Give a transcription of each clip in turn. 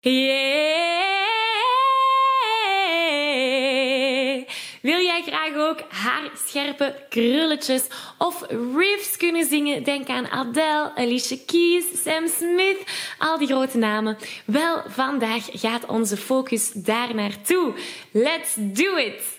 Wil jij graag ook haarscherpe krulletjes of riffs kunnen zingen? Denk aan Adele, Alicia Keys, Sam Smith, al die grote namen. Wel, vandaag gaat onze focus daar naartoe. Let's do it!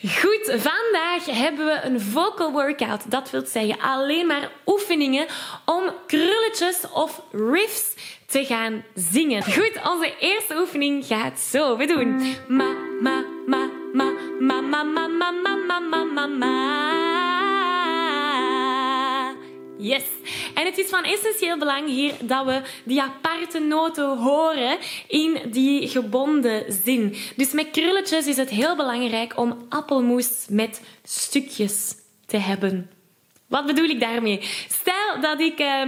Goed, vandaag hebben we een vocal workout. Dat wil zeggen alleen maar oefeningen om krulletjes of riffs te gaan zingen. Goed, onze eerste oefening gaat zo. We doen ma, ma, ma, ma, ma, ma, ma, ma, ma, ma, ma, ma. Yes. En het is van essentieel belang hier dat we die aparte noten horen in die gebonden zin. Dus met krulletjes is het heel belangrijk om appelmoes met stukjes te hebben. Wat bedoel ik daarmee? Stel dat ik uh,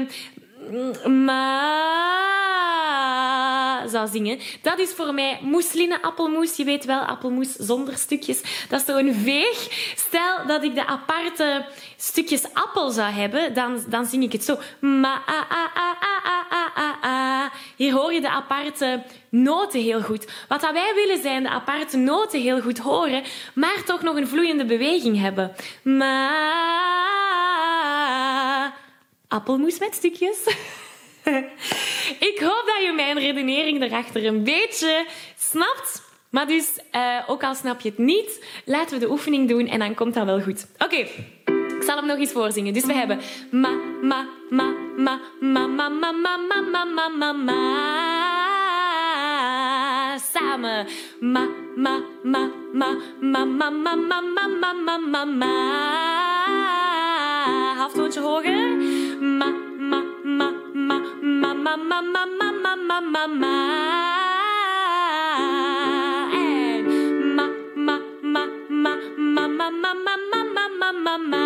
zou zingen. Dat is voor mij mousseline appelmoes. Je weet wel, appelmoes zonder stukjes. Dat is zo'n veeg. Stel dat ik de aparte stukjes appel zou hebben, dan, dan zing ik het zo. Ma, a, a, a, a, a, a, a. Hier hoor je de aparte noten heel goed. Wat wij willen zijn de aparte noten heel goed horen, maar toch nog een vloeiende beweging hebben. Ma appelmoes met stukjes. ik hoop dat je mijn redenering erachter een beetje snapt. Maar dus, uh, ook al snap je het niet, laten we de oefening doen en dan komt dat wel goed. Oké, ik zal hem nog eens voorzingen. Dus we hebben ma, ma, ma, ma, ma, ma, ma, ma, ma, ma, ma, ma. Samen. Ma, ma, ma, ma, ma, ma, ma, ma, ma, ma, ma, ma, hoger. Ma, ma, ma, ma, ma, ma, ma, ma, ma, ma, ma, ma, ma. En ma, ma, ma, ma, ma, ma, ma, ma, ma, ma, ma, ma, ma.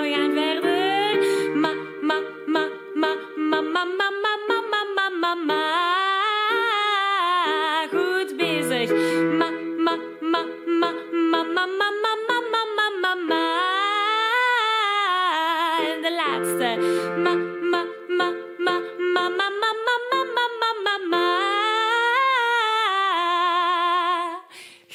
We gaan verder. Ma, ma, ma, ma, ma, ma, ma, ma, ma, ma, ma, ma,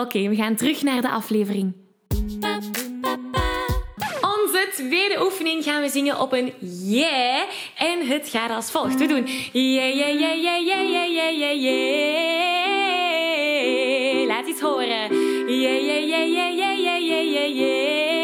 Oké, we gaan terug naar de aflevering. Onze tweede oefening gaan we zingen op een yeah. En het gaat als volgt. We doen yeah, yeah, yeah, yeah, yeah, yeah, yeah, yeah, yeah. Laat iets horen. Yeah, yeah, yeah, yeah, yeah, yeah, yeah, yeah, yeah.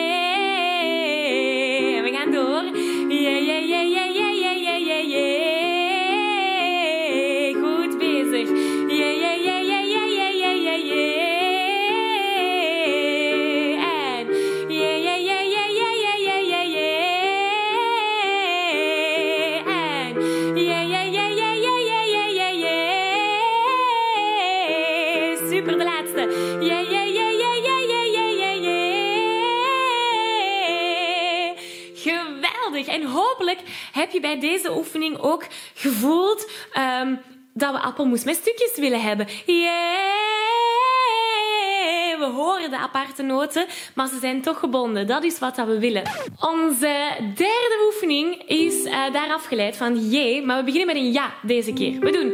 Yeah, yeah, yeah, yeah, yeah, yeah. Geweldig. En hopelijk heb je bij deze oefening ook gevoeld um, dat we appelmoes met stukjes willen hebben. Yeah we horen de aparte noten, maar ze zijn toch gebonden. Dat is wat we willen. Onze derde oefening is uh, daar afgeleid van je, maar we beginnen met een ja deze keer. We doen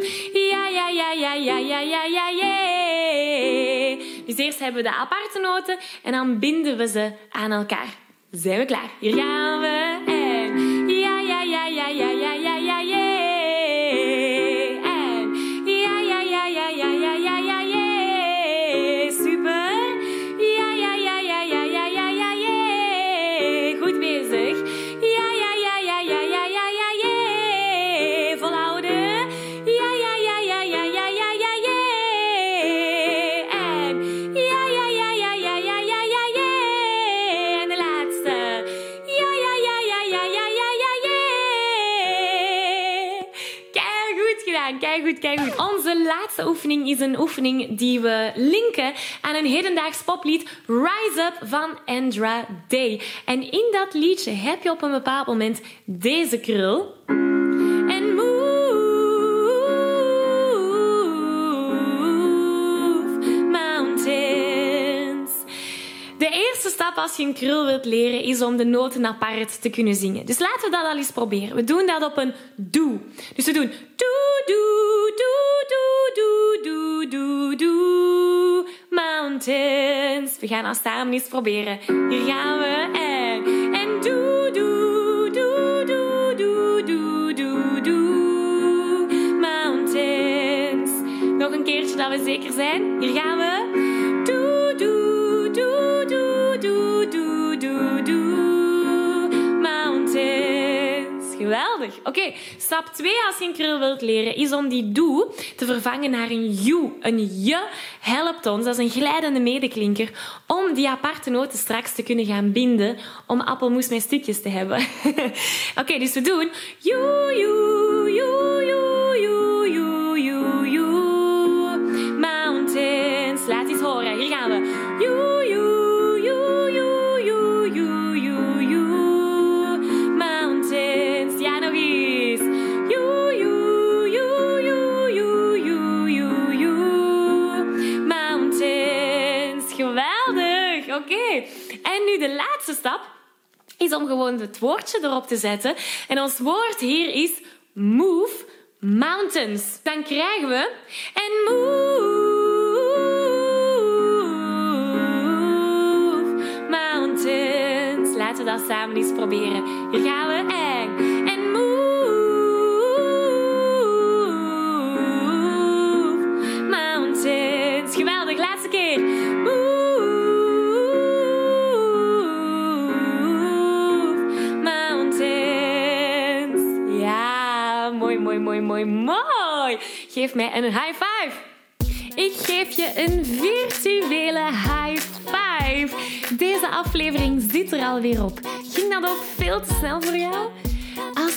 ja, ja, ja, ja, ja, ja, ja, ja, ja. Dus eerst hebben we de aparte noten en dan binden we ze aan elkaar. Zijn we klaar? Hier gaan we. Kijk goed, kijk goed. Onze laatste oefening is een oefening die we linken aan een hedendaags poplied Rise Up van Andra Day. En in dat liedje heb je op een bepaald moment deze krul. En move mountains. De eerste stap als je een krul wilt leren is om de noten apart te kunnen zingen. Dus laten we dat al eens proberen. We doen dat op een do. Dus we doen do Do, do, do, do, do, doe. Mountains. We gaan als samen iets proberen. Hier gaan we. En, en do, do, do, do, do, do, do, do. Mountains. Nog een keertje dat we zeker zijn. Hier gaan we. Geweldig. Oké, stap 2 als je een krul wilt leren is om die doe te vervangen naar een you. Een je helpt ons, dat is een glijdende medeklinker, om die aparte noten straks te kunnen gaan binden om appelmoes met stukjes te hebben. Oké, dus we doen you, you, you, om gewoon het woordje erop te zetten. En ons woord hier is move mountains. Dan krijgen we en move mountains. Laten we dat samen eens proberen. Hier gaan we Geef mij een high five. Ik geef je een virtuele high five. Deze aflevering zit er alweer op. Ging dat ook veel te snel voor jou?